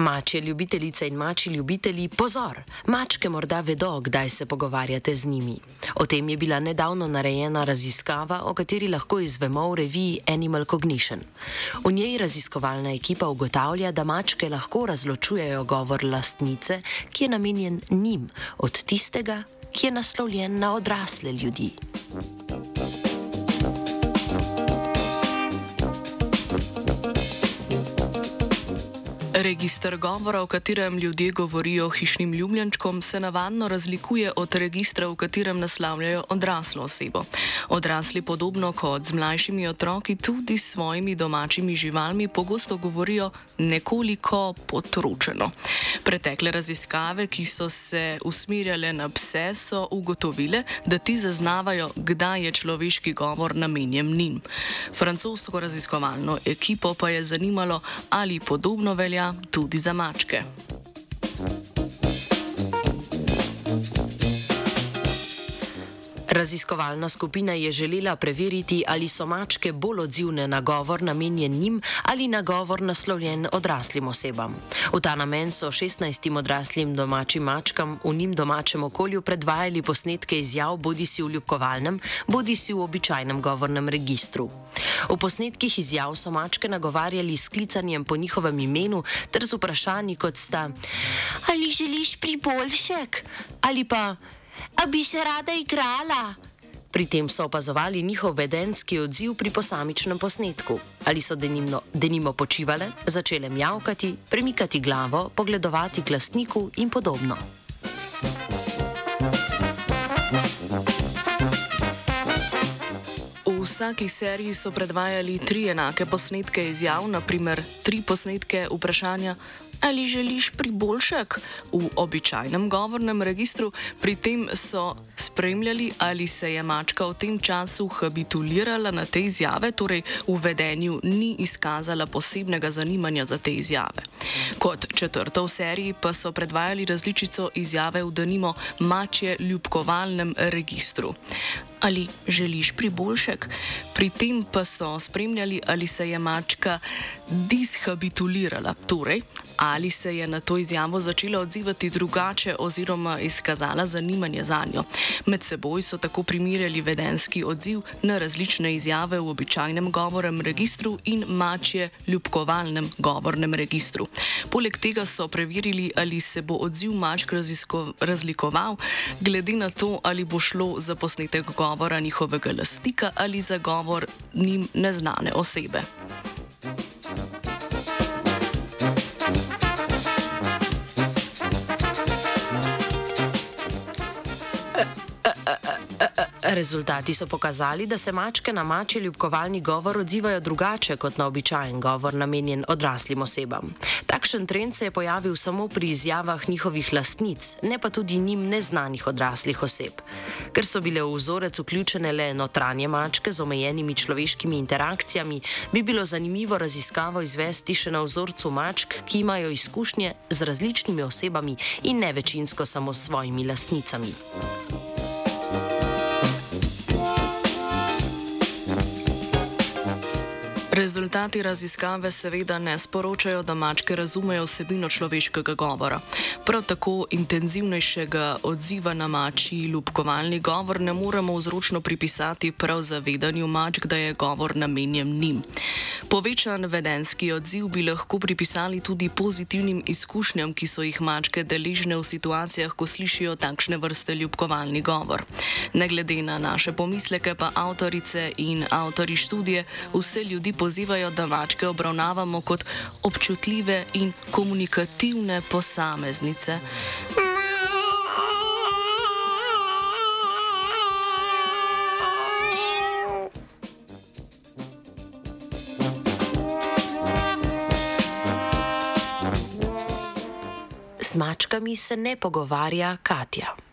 Mačje ljubitelice in mačji ljubitelji, pozor! Mačke morda vedo, kdaj se pogovarjate z njimi. O tem je bila nedavno narejena raziskava, o kateri lahko izvemo v reviji Animal Cognition. V njej raziskovalna ekipa ugotavlja, da mačke lahko razločujejo govor lastnice, ki je namenjen njim, od tistega, ki je naslovljen na odrasle ljudi. Registr govora, v katerem ljudje govorijo hišnim ljubljenčkom, se navadno razlikuje od registra, v katerem naslavljajo odraslo osebo. Odrasli, podobno kot z mlajšimi otroki, tudi s svojimi domačimi živalmi, pogosto govorijo nekoliko potročeno. Pretekle raziskave, ki so se usmerjale na pse, so ugotovile, da ti zaznavajo, kdaj je človeški govor namenjen njim. Francosko raziskovalno ekipo pa je zanimalo, ali podobno velja tudi za mačke. Raziskovalna skupina je želela preveriti, ali so mačke bolj odzivne na govor namenjen njim ali na govor naslovljen odraslim osebam. V ta namen so 16 odraslim domačim mačkam v njim domačem okolju predvajali posnetke izjav bodi si v ljubkovalnem, bodi si v običajnem govornem registru. V posnetkih izjav so mačke nagovarjali s klicanjem po njihovem imenu ter z vprašanji kot sta: Ali želiš priboljšek? Ali pa a bi se rada igrala. Pri tem so opazovali njihov vedenski odziv pri posamičnem posnetku. Ali so denimo, denimo počivale, začele mjavkati, premikati glavo, pogledovati k lastniku in podobno. V vsaki seriji so predvajali tri enake posnetke izjav, naprimer tri posnetke vprašanja, ali želiš priboljšek v običajnem govornem registru, pri tem so spremljali, ali se je mačka v tem času habitulirala na te izjave, torej v vedenju ni izkazala posebnega zanimanja za te izjave. Kot četrto v seriji pa so predvajali različico izjave v danimo mačje ljubkovalnem registru ali želiš priboljšek. Pri tem pa so spremljali, ali se je mačka dishabitulirala, torej ali se je na to izjavo začela odzivati drugače oziroma izkazala zanimanje za njo. Med seboj so tako primirjali vedenski odziv na različne izjave v običajnem govornem registru in mačje ljubkovalnem govornem registru. Poleg tega so preverili, ali se bo odziv mačk razlikoval glede na to, ali bo šlo za posnetek govora njihovega lastnika ali za govor njim neznane osebe. Rezultati so pokazali, da se mačke na mačji ljubkovalni govor odzivajo drugače kot na običajen govor namenjen odraslim osebam. Takšen trend se je pojavil samo pri izjavah njihovih lastnic, ne pa tudi njim neznanih odraslih oseb. Ker so bile v vzorec vključene le notranje mačke z omejenimi človeškimi interakcijami, bi bilo zanimivo raziskavo izvesti še na vzorcu mačk, ki imajo izkušnje z različnimi osebami in ne večinsko samo s svojimi lastnicami. Rezultati raziskave seveda ne sporočajo, da mačke razumejo vsebino človeškega govora. Prav tako intenzivnejšega odziva na mačji ljubkovalni govor ne moremo vzročno pripisati prav zavedanju mačk, da je govor namenjen njim. Povečan vedenski odziv bi lahko pripisali tudi pozitivnim izkušnjam, ki so jih mačke deležne v situacijah, ko slišijo takšne vrste ljubkovalni govor. Ne glede na naše pomisleke, pa avtorice in avtori študije vse ljudi pozivajo, pozivajo, da mačke obravnavamo kot občutljive in komunikativne posameznice. S mačkami se ne pogovarja Katja.